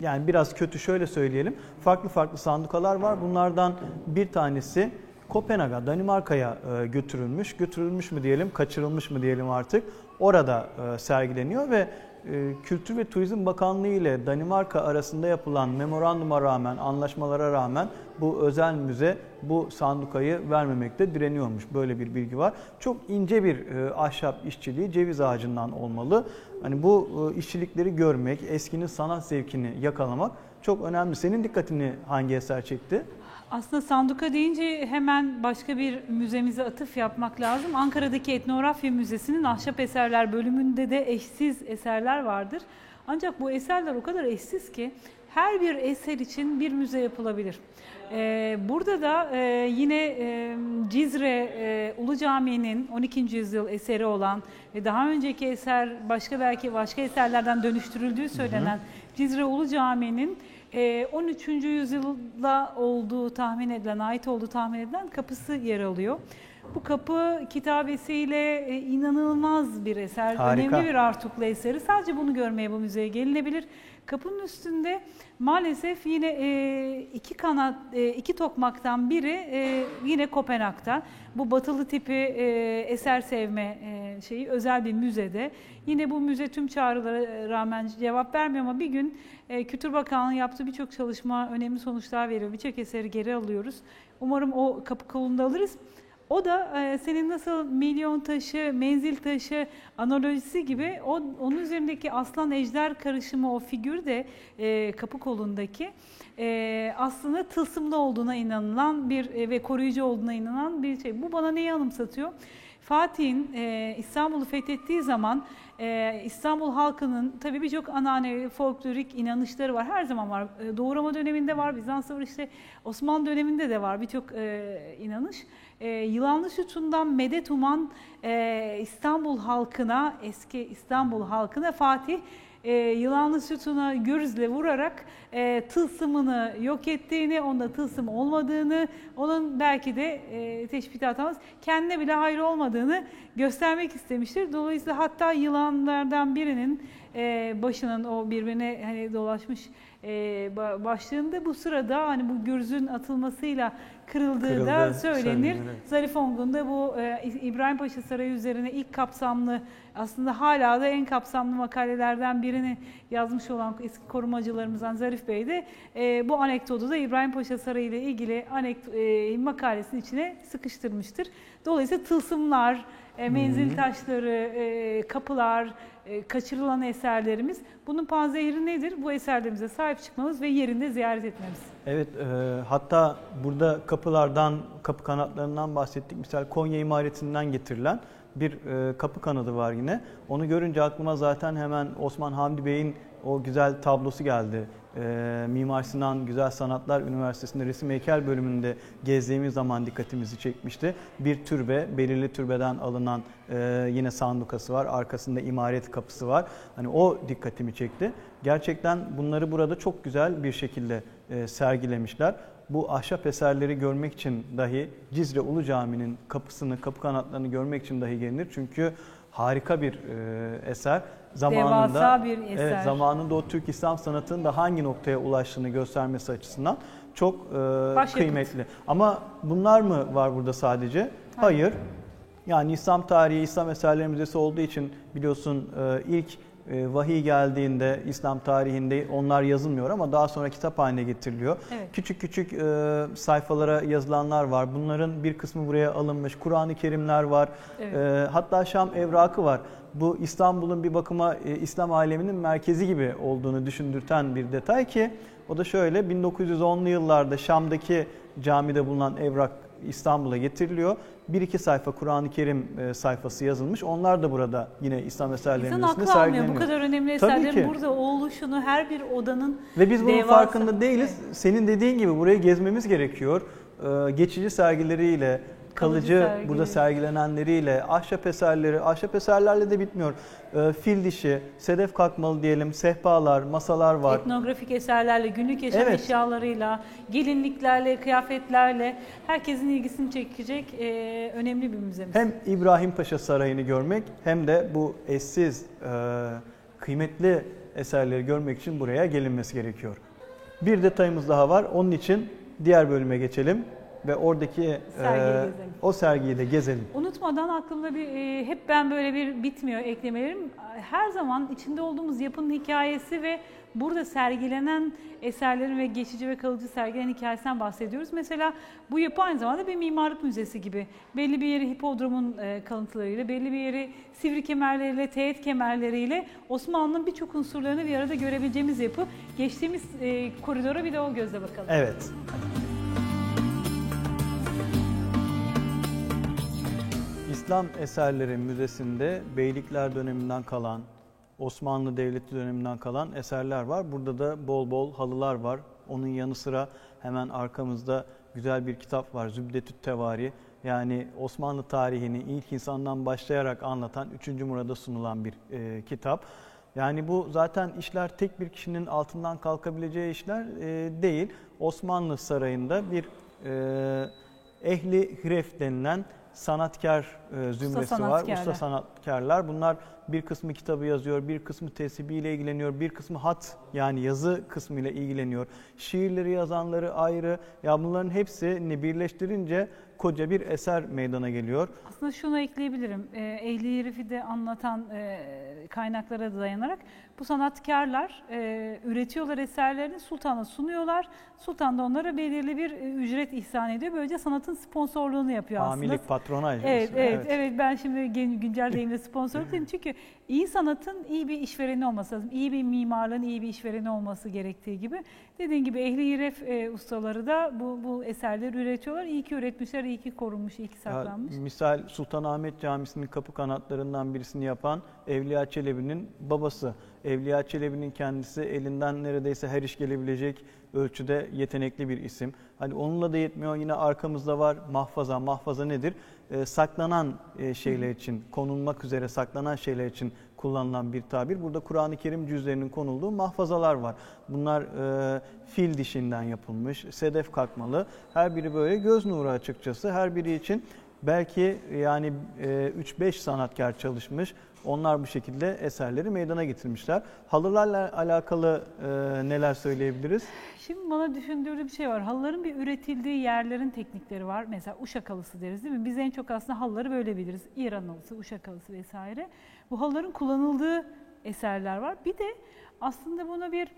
yani biraz kötü şöyle söyleyelim. Farklı farklı sandukalar var. Bunlardan bir tanesi Kopenhag'a, Danimarka'ya e, götürülmüş. Götürülmüş mü diyelim, kaçırılmış mı diyelim artık. Orada e, sergileniyor ve Kültür ve Turizm Bakanlığı ile Danimarka arasında yapılan memoranduma rağmen, anlaşmalara rağmen bu özel müze bu sandukayı vermemekte direniyormuş. Böyle bir bilgi var. Çok ince bir e, ahşap işçiliği ceviz ağacından olmalı. Hani bu e, işçilikleri görmek, eskinin sanat zevkini yakalamak çok önemli. Senin dikkatini hangi eser çekti?
Aslında sanduka deyince hemen başka bir müzemize atıf yapmak lazım. Ankara'daki Etnografya Müzesi'nin ahşap eserler bölümünde de eşsiz eserler vardır. Ancak bu eserler o kadar eşsiz ki her bir eser için bir müze yapılabilir. Ee, burada da e, yine e, Cizre e, Ulu Camii'nin 12. yüzyıl eseri olan ve daha önceki eser başka belki başka eserlerden dönüştürüldüğü söylenen Cizre Ulu Camii'nin e, 13. yüzyılda olduğu tahmin edilen, ait olduğu tahmin edilen kapısı yer alıyor. Bu kapı kitabesiyle e, inanılmaz bir eser,
Harika.
önemli bir Artuklu eseri. Sadece bunu görmeye bu müzeye gelinebilir. Kapının üstünde maalesef yine e, iki kanat, e, iki tokmaktan biri e, yine Kopenhag'da. Bu batılı tipi e, eser sevme e, şeyi özel bir müzede. Yine bu müze tüm çağrılara rağmen cevap vermiyor ama bir gün e, Kültür Bakanlığı yaptığı birçok çalışma önemli sonuçlar veriyor. Birçok eseri geri alıyoruz. Umarım o kapı kolunda alırız. O da e, senin nasıl milyon taşı, menzil taşı analojisi gibi o, onun üzerindeki aslan ejder karışımı o figür de e, kapı kolundaki e, aslında tılsımlı olduğuna inanılan bir e, ve koruyucu olduğuna inanılan bir şey. Bu bana neyi anımsatıyor? Fatih'in e, İstanbul'u fethettiği zaman e, İstanbul halkının tabii birçok ananevi, folklorik inanışları var. Her zaman var. E, Doğurama döneminde var, Bizans var işte Osmanlı döneminde de var birçok e, inanış. E, yılanlı sütundan medet uman e, İstanbul halkına, eski İstanbul halkına Fatih e, yılanlı sütuna gürzle vurarak e, tılsımını yok ettiğini, onda tılsım olmadığını, onun belki de e, teşbih atamaz, kendine bile hayır olmadığını göstermek istemiştir. Dolayısıyla hatta yılanlardan birinin e, başının o birbirine hani dolaşmış e, ba- başlığında bu sırada hani bu gürzün atılmasıyla kırıldığı da
Kırıldı,
söylenir.
söylenir, evet.
Zarif Ongun da bu e, İbrahim Paşa Sarayı üzerine ilk kapsamlı aslında hala da en kapsamlı makalelerden birini yazmış olan eski korumacılarımızdan Zarif Bey de e, bu anekdotu da İbrahim Paşa Sarayı ile ilgili anek e, makalesinin içine sıkıştırmıştır. Dolayısıyla tılsımlar, e, menzil taşları, e, kapılar, e, kaçırılan eserlerimiz bunun panzehiri nedir? Bu eserlerimize sahip çıkmamız ve yerinde ziyaret etmemiz.
Evet, e, hatta burada kapılardan, kapı kanatlarından bahsettik. Misal Konya imaretinden getirilen bir e, kapı kanadı var yine. Onu görünce aklıma zaten hemen Osman Hamdi Bey'in o güzel tablosu geldi. E, Mimar Sinan Güzel Sanatlar Üniversitesi'nde resim heykel bölümünde gezdiğimiz zaman dikkatimizi çekmişti. Bir türbe, belirli türbeden alınan e, yine sandukası var. Arkasında imaret kapısı var. Hani o dikkatimi çekti. Gerçekten bunları burada çok güzel bir şekilde e, sergilemişler. Bu ahşap eserleri görmek için dahi Cizre Ulu Cami'nin kapısını, kapı kanatlarını görmek için dahi gelinir. Çünkü harika bir e, eser. Zamanında,
Devasa bir eser.
Evet, zamanında o Türk İslam sanatının da hangi noktaya ulaştığını göstermesi açısından çok e, kıymetli. Ama bunlar mı var burada sadece? Hayır. Yani İslam tarihi, İslam eserleri müzesi olduğu için biliyorsun e, ilk vahiy geldiğinde İslam tarihinde onlar yazılmıyor ama daha sonra kitap haline getiriliyor.
Evet.
Küçük küçük e, sayfalara yazılanlar var. Bunların bir kısmı buraya alınmış. Kur'an-ı Kerimler var.
Evet.
E, hatta Şam evrakı var. Bu İstanbul'un bir bakıma e, İslam aleminin merkezi gibi olduğunu düşündürten bir detay ki o da şöyle 1910'lu yıllarda Şam'daki camide bulunan evrak İstanbul'a getiriliyor. Bir iki sayfa Kur'an-ı Kerim e, sayfası yazılmış. Onlar da burada yine İslam eserleri
İnsan aklı almıyor bu
sergileniyor.
kadar önemli eserlerin burada oluşunu her bir odanın
Ve biz bunun
devasa-
farkında değiliz. Senin dediğin gibi burayı gezmemiz gerekiyor. Ee, geçici sergileriyle, kalıcı,
sergileri.
burada sergilenenleriyle, ahşap eserleri, ahşap eserlerle de bitmiyor. Ee, fil dişi, sedef kalkmalı diyelim, sehpalar, masalar var.
etnografik eserlerle, günlük yaşam
Evet.
eşyalarıyla, gelinliklerle, kıyafetlerle herkesin ilgisini çekecek e, önemli bir müzemiz.
Hem İbrahim Paşa Sarayı'nı görmek hem de bu eşsiz, e, kıymetli eserleri görmek için buraya gelinmesi gerekiyor. Bir detayımız daha var. Onun için diğer bölüme geçelim ve oradaki e,
Sergiyi gezelim.
o sergiyi de gezelim.
Unutmadan aklımda bir e, hep ben böyle bir bitmiyor eklemelerim. Her zaman içinde olduğumuz yapının hikayesi ve burada sergilenen eserlerin ve geçici ve kalıcı sergilenen hikayesinden bahsediyoruz. Mesela bu yapı aynı zamanda bir mimarlık müzesi gibi. Belli bir yeri hipodromun e, kalıntılarıyla, belli bir yeri sivri kemerleriyle, teğet kemerleriyle Osmanlı'nın birçok unsurlarını bir arada görebileceğimiz yapı. Geçtiğimiz e, koridora bir de o gözle bakalım.
Evet. İslam Eserleri Müzesi'nde Beylikler döneminden kalan, Osmanlı Devleti döneminden kalan eserler var. Burada da bol bol halılar var. Onun yanı sıra hemen arkamızda güzel bir kitap var. Zübdetüt Tevari. Yani Osmanlı tarihini ilk insandan başlayarak anlatan 3. Murad'a sunulan bir e, kitap. Yani bu zaten işler tek bir kişinin altından kalkabileceği işler e, değil. Osmanlı Sarayı'nda bir e, ehli hiref denilen sanatkar e, zümresi var.
sanatkarlar.
Usta sanatkarlar. Bunlar bir kısmı kitabı yazıyor, bir kısmı tesibiyle ilgileniyor, bir kısmı hat yani yazı kısmıyla ilgileniyor. Şiirleri yazanları ayrı. Ya bunların hepsini birleştirince koca bir eser meydana geliyor.
Aslında şunu ekleyebilirim. E, ehli herifi de anlatan e, kaynaklara dayanarak bu sanatkarlar e, üretiyorlar eserlerini sultana sunuyorlar. Sultan da onlara belirli bir e, ücret ihsan ediyor. Böylece sanatın sponsorluğunu yapıyor aslında.
Hamilik, patronaj.
Evet,
ismi,
evet, evet, Ben şimdi güncel deyimle sponsorluk dedim. Çünkü iyi sanatın iyi bir işvereni olması lazım. İyi bir mimarlığın iyi bir işvereni olması gerektiği gibi. Dediğim gibi ehli hiref e, ustaları da bu, bu eserleri üretiyorlar. İyi ki üretmişler, iyi ki korunmuş, iyi ki
Ya,
saklanmış.
misal Sultanahmet Camisi'nin kapı kanatlarından birisini yapan Evliya Çelebi'nin babası. Evliya Çelebi'nin kendisi elinden neredeyse her iş gelebilecek ölçüde yetenekli bir isim. Hani onunla da yetmiyor. Yine arkamızda var mahfaza. Mahfaza nedir? Ee, saklanan e, şeyler için, konulmak üzere saklanan şeyler için kullanılan bir tabir. Burada Kur'an-ı Kerim cüzlerinin konulduğu mahfazalar var. Bunlar e, fil dişinden yapılmış, sedef kalkmalı. Her biri böyle göz nuru açıkçası. Her biri için Belki yani e, 3-5 sanatkar çalışmış. Onlar bu şekilde eserleri meydana getirmişler. Halılarla alakalı e, neler söyleyebiliriz?
Şimdi bana düşündürdüğü bir şey var. Halıların bir üretildiği yerlerin teknikleri var. Mesela Uşak halısı deriz değil mi? Biz en çok aslında halıları böyle biliriz. İran halısı, Uşak halısı vesaire. Bu halıların kullanıldığı eserler var. Bir de aslında buna bir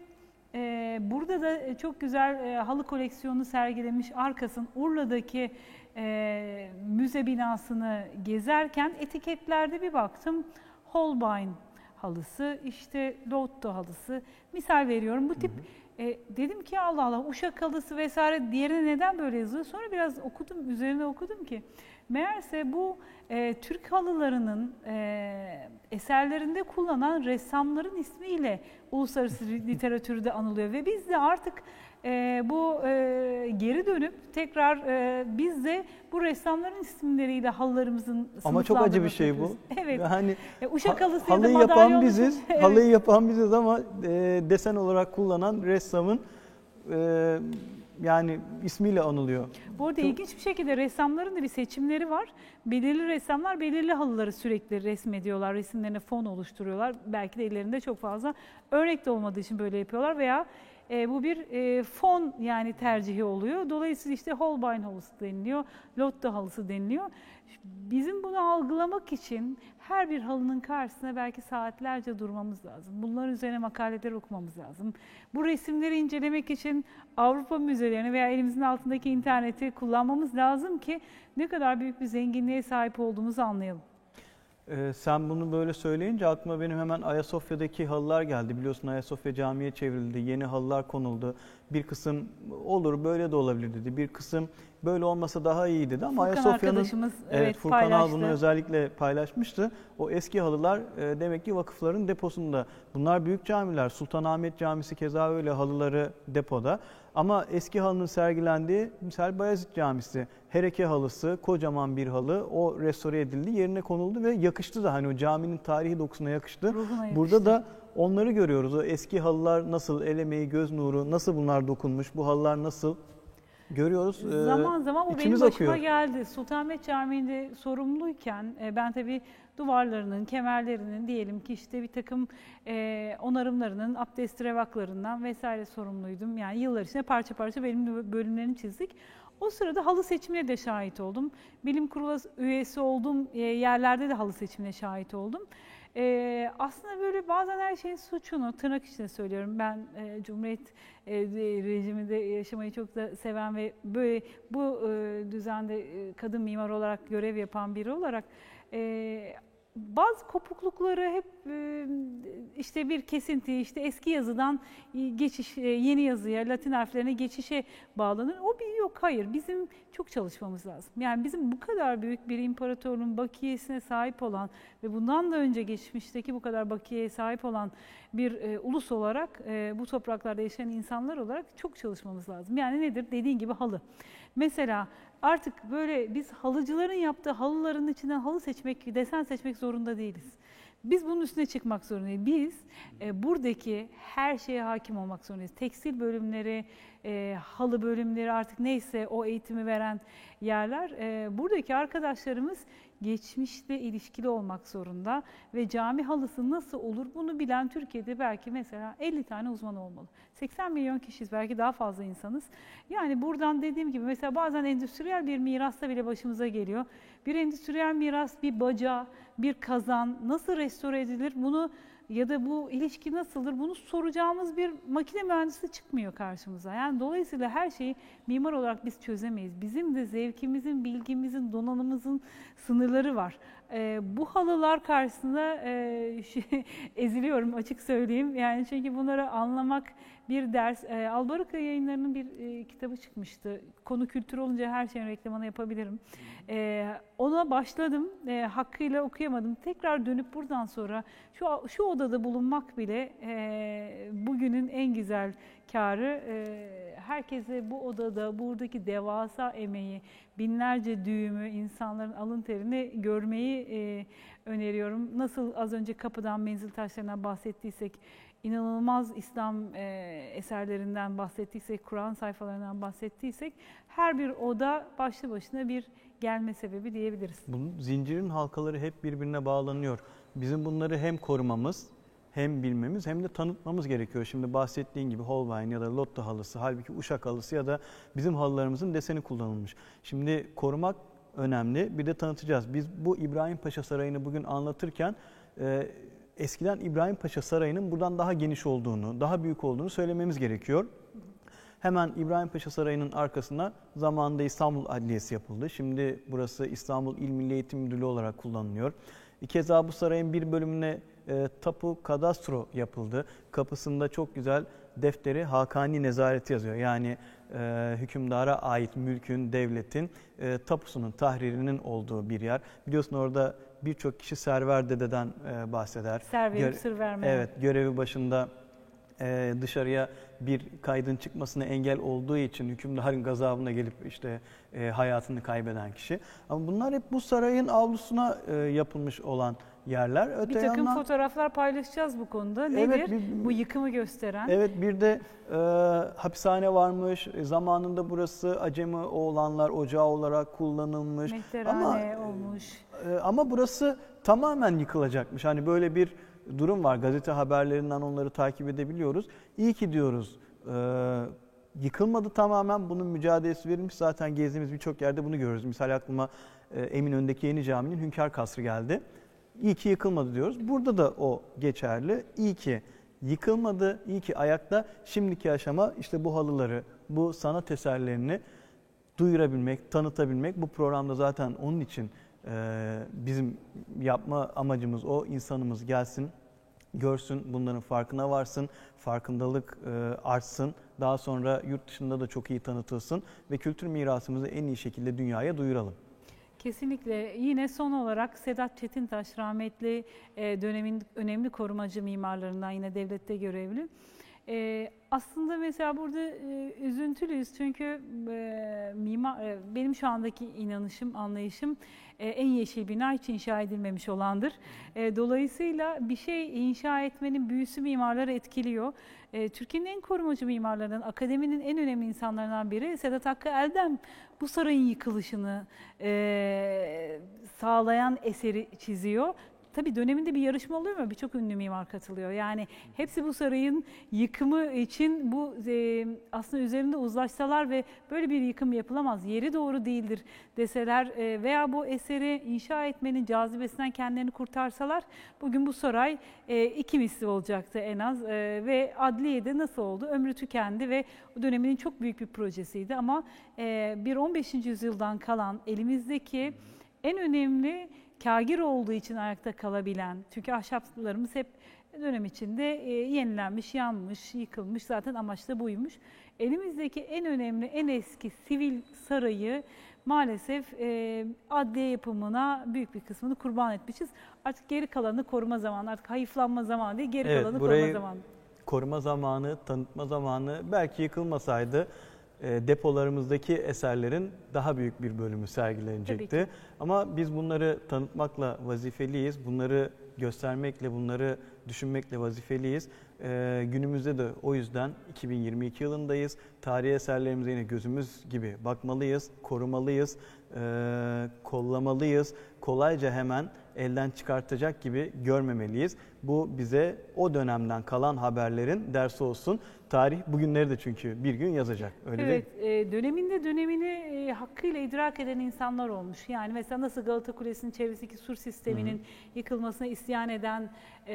e, burada da çok güzel e, halı koleksiyonu sergilemiş Arkas'ın Urla'daki e, müze binasını gezerken etiketlerde bir baktım. Holbein halısı, işte Lotto halısı. Misal veriyorum bu tip e, dedim ki Allah Allah Uşak halısı vesaire diğerine neden böyle yazıyor? Sonra biraz okudum, üzerine okudum ki meğerse bu e, Türk halılarının e, eserlerinde kullanan ressamların ismiyle uluslararası literatürde anılıyor ve biz de artık e, bu e, geri dönüp tekrar e, biz de bu ressamların isimleriyle halılarımızın
Ama çok acı bir şey bu.
Evet.
Yani
E, Uşak
ha-
halısı ya da
halıyı yapan biziz.
Evet.
Halıyı yapan biziz ama e, desen olarak kullanan ressamın e, yani ismiyle anılıyor.
Bu arada
Çok-
ilginç bir şekilde ressamların da bir seçimleri var. Belirli ressamlar belirli halıları sürekli resmediyorlar, resimlerine fon oluşturuyorlar. Belki de ellerinde çok fazla örnek de olmadığı için böyle yapıyorlar veya e, bu bir e, fon yani tercihi oluyor. Dolayısıyla işte Holbein halısı deniliyor, Lotte halısı deniliyor. Bizim bunu algılamak için her bir halının karşısına belki saatlerce durmamız lazım. Bunların üzerine makaleler okumamız lazım. Bu resimleri incelemek için Avrupa müzelerini veya elimizin altındaki interneti kullanmamız lazım ki ne kadar büyük bir zenginliğe sahip olduğumuzu anlayalım.
Ee, sen bunu böyle söyleyince aklıma benim hemen Ayasofya'daki halılar geldi. Biliyorsun Ayasofya camiye çevrildi, yeni halılar konuldu. Bir kısım olur böyle de olabilir dedi. Bir kısım böyle olmasa daha iyi dedi ama
Furkan
Ayasofya'nın Evet, Furkan
paylaştı.
bunu özellikle paylaşmıştı. O eski halılar e, demek ki vakıfların deposunda. Bunlar büyük camiler. Sultanahmet Camisi keza öyle halıları depoda. Ama eski halının sergilendiği misal Bayezid Camisi. Hereke halısı, kocaman bir halı. O restore edildi, yerine konuldu ve yakıştı da hani o caminin tarihi dokusuna yakıştı.
Ruhuna
Burada
yakıştı.
da onları görüyoruz. O eski halılar nasıl, el emeği, göz nuru, nasıl bunlar dokunmuş, bu halılar nasıl görüyoruz. Ee,
Zaman zaman bu benim başıma
akıyor.
geldi. Sultanahmet Camii'nde sorumluyken e, ben tabii duvarlarının, kemerlerinin diyelim ki işte bir takım e, onarımlarının, abdest revaklarından vesaire sorumluydum. Yani yıllar içinde parça parça benim bölümlerini çizdik. O sırada halı seçimine de şahit oldum. Bilim kurulu üyesi olduğum e, yerlerde de halı seçimine şahit oldum. Ee, aslında böyle bazen her şeyin suçunu tırnak içinde söylüyorum. Ben e, Cumhuriyet e, rejiminde yaşamayı çok da seven ve böyle bu e, düzende e, kadın mimar olarak görev yapan biri olarak e, bazı kopuklukları hep e, işte bir kesinti, işte eski yazıdan geçiş, e, yeni yazıya, Latin harflerine geçişe bağlanır. O bir yok, hayır. Bizim çok çalışmamız lazım. Yani bizim bu kadar büyük bir imparatorluğun bakiyesine sahip olan ve bundan da önce geçmişteki bu kadar bakiyeye sahip olan bir e, ulus olarak, e, bu topraklarda yaşayan insanlar olarak çok çalışmamız lazım. Yani nedir? Dediğin gibi halı. Mesela artık böyle biz halıcıların yaptığı halıların içinden halı seçmek, desen seçmek zorunda değiliz. Biz bunun üstüne çıkmak zorundayız. Biz e, buradaki her şeye hakim olmak zorundayız. Tekstil bölümleri, e, halı bölümleri artık neyse o eğitimi veren yerler. E, buradaki arkadaşlarımız geçmişle ilişkili olmak zorunda ve cami halısı nasıl olur bunu bilen Türkiye'de belki mesela 50 tane uzman olmalı. 80 milyon kişiyiz belki daha fazla insanız. Yani buradan dediğim gibi mesela bazen endüstriyel bir mirasta bile başımıza geliyor. Bir endüstriyel miras, bir baca, bir kazan nasıl restore edilir bunu ya da bu ilişki nasıldır bunu soracağımız bir makine mühendisi çıkmıyor karşımıza. Yani dolayısıyla her şeyi mimar olarak biz çözemeyiz. Bizim de zevkimizin, bilgimizin, donanımımızın sınırları var. Ee, bu halılar karşısında e, şey, eziliyorum açık söyleyeyim. Yani çünkü bunları anlamak bir ders. E, Albaraka yayınlarının bir e, kitabı çıkmıştı. Konu kültür olunca her şeyin reklamını yapabilirim. E, ona başladım. E, hakkıyla okuyamadım. Tekrar dönüp buradan sonra şu şu odada bulunmak bile e, bugünün en güzel karı. E, herkese bu odada buradaki devasa emeği, binlerce düğümü, insanların alın terini görmeyi e, öneriyorum. Nasıl az önce kapıdan menzil taşlarından bahsettiysek inanılmaz İslam e, eserlerinden bahsettiysek, Kur'an sayfalarından bahsettiysek her bir oda başlı başına bir gelme sebebi diyebiliriz.
Bunun zincirin halkaları hep birbirine bağlanıyor. Bizim bunları hem korumamız hem bilmemiz hem de tanıtmamız gerekiyor. Şimdi bahsettiğin gibi Holbein ya da Lotto halısı, halbuki Uşak halısı ya da bizim halılarımızın deseni kullanılmış. Şimdi korumak önemli. Bir de tanıtacağız. Biz bu İbrahim Paşa Sarayı'nı bugün anlatırken e, eskiden İbrahim Paşa Sarayı'nın buradan daha geniş olduğunu, daha büyük olduğunu söylememiz gerekiyor. Hemen İbrahim Paşa Sarayı'nın arkasına zamanında İstanbul Adliyesi yapıldı. Şimdi burası İstanbul İl Milli Eğitim Müdürlüğü olarak kullanılıyor. Keza bu sarayın bir bölümüne e, tapu kadastro yapıldı. Kapısında çok güzel defteri Hakani Nezareti yazıyor. Yani e, hükümdara ait mülkün, devletin e, tapusunun, tahririnin olduğu bir yer. Biliyorsun orada birçok kişi Server Dede'den e, bahseder.
Ser verip
Gö-
sır verme.
Evet, görevi başında e, dışarıya bir kaydın çıkmasına engel olduğu için hükümdarın gazabına gelip işte e, hayatını kaybeden kişi. Ama bunlar hep bu sarayın avlusuna e, yapılmış olan yerler. Öte
Bir takım
yandan,
fotoğraflar paylaşacağız bu konuda. Nedir?
Evet, bir-
bu yıkımı gösteren.
Evet bir de e, hapishane varmış. E, Zamanında burası Acemi oğlanlar ocağı olarak kullanılmış.
Mehterhane olmuş.
Ee, Ama burası tamamen yıkılacakmış. Hani böyle bir durum var. Gazete haberlerinden onları takip edebiliyoruz. İyi ki diyoruz. Ee, yıkılmadı tamamen. Bunun mücadelesi verilmiş. Zaten gezdiğimiz birçok yerde bunu görürüz. Misal aklıma e, Eminönü'ndeki yeni caminin Hünkar Kasrı geldi. İyi ki yıkılmadı diyoruz. Burada da o geçerli. İyi ki yıkılmadı, iyi ki ayakta. Şimdiki aşama işte bu halıları, bu sanat eserlerini duyurabilmek, tanıtabilmek. Bu programda zaten onun için e, bizim yapma amacımız o. insanımız gelsin, görsün, bunların farkına varsın, farkındalık e, artsın. Daha sonra yurt dışında da çok iyi tanıtılsın ve kültür mirasımızı en iyi şekilde dünyaya duyuralım.
Kesinlikle. Yine son olarak Sedat Çetintaş rahmetli e, dönemin önemli korumacı mimarlarından yine devlette görevli. E, aslında mesela burada e, üzüntülüyüz çünkü e, mimar e, benim şu andaki inanışım, anlayışım e, en yeşil bina hiç inşa edilmemiş olandır. E, dolayısıyla bir şey inşa etmenin büyüsü mimarları etkiliyor. E, Türkiye'nin en korumacı mimarlarından, akademinin en önemli insanlarından biri Sedat Hakkı Eldem bu sarayın yıkılışını e, sağlayan eseri çiziyor. Tabii döneminde bir yarışma oluyor mu? Birçok ünlü mimar katılıyor. Yani hepsi bu sarayın yıkımı için bu e, aslında üzerinde uzlaşsalar ve böyle bir yıkım yapılamaz. Yeri doğru değildir deseler e, veya bu eseri inşa etmenin cazibesinden kendilerini kurtarsalar bugün bu saray e, iki misli olacaktı en az. E, ve adliyede nasıl oldu? Ömrü tükendi ve o döneminin çok büyük bir projesiydi ama e, bir 15. yüzyıldan kalan elimizdeki en önemli kagir olduğu için ayakta kalabilen, çünkü ahşaplarımız hep dönem içinde e, yenilenmiş, yanmış, yıkılmış zaten amaç da buymuş. Elimizdeki en önemli, en eski sivil sarayı maalesef e, adliye yapımına büyük bir kısmını kurban etmişiz. Artık geri kalanı koruma zamanı, artık hayıflanma zamanı değil, geri
Evet,
kalanı koruma zamanı.
Koruma zamanı, tanıtma zamanı belki yıkılmasaydı depolarımızdaki eserlerin daha büyük bir bölümü sergilenecekti. Ama biz bunları tanıtmakla vazifeliyiz. Bunları göstermekle, bunları düşünmekle vazifeliyiz. E, günümüzde de o yüzden 2022 yılındayız. Tarihi eserlerimize yine gözümüz gibi bakmalıyız, korumalıyız, e, kollamalıyız. Kolayca hemen elden çıkartacak gibi görmemeliyiz. Bu bize o dönemden kalan haberlerin dersi olsun. Tarih bugünleri de çünkü bir gün yazacak. Öyle
Evet,
değil
e, döneminde dönemini e, hakkıyla idrak eden insanlar olmuş. Yani mesela nasıl Galata Kulesi'nin çevresindeki sur sisteminin yıkılmasına isyan eden e,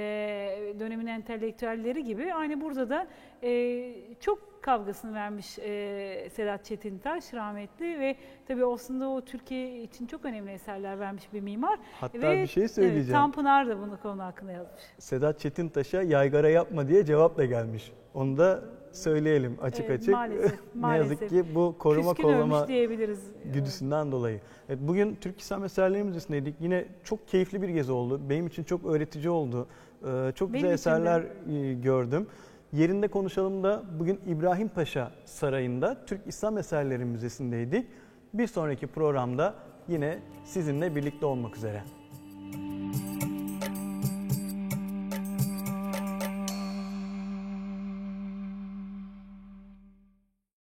dönemin entelektüelleri gibi aynı burada da e, çok kavgasını vermiş e, Sedat Çetintaş rahmetli ve tabii aslında o Türkiye için çok önemli eserler vermiş bir mimar.
Hatta
ve,
bir şey söyleyeceğim.
Evet, Tanpınar da bunu konu hakkında yazmış.
Sedat Çetintaş'a yaygara yapma diye cevapla gelmiş. Onu da söyleyelim açık
Evet,
açık.
maalesef,
ne
maalesef.
yazık ki bu koruma
Küskün
kollama
diyebiliriz.
güdüsünden dolayı. Evet, bugün Türk İslam Eserleri Müzesi'ndeydik. Yine çok keyifli bir gezi oldu. Benim için çok öğretici oldu. Ee, çok
Benim
güzel
de.
eserler e, gördüm. Yerinde konuşalım da bugün İbrahim Paşa Sarayı'nda Türk İslam Eserleri Müzesi'ndeydik. Bir sonraki programda yine sizinle birlikte olmak üzere.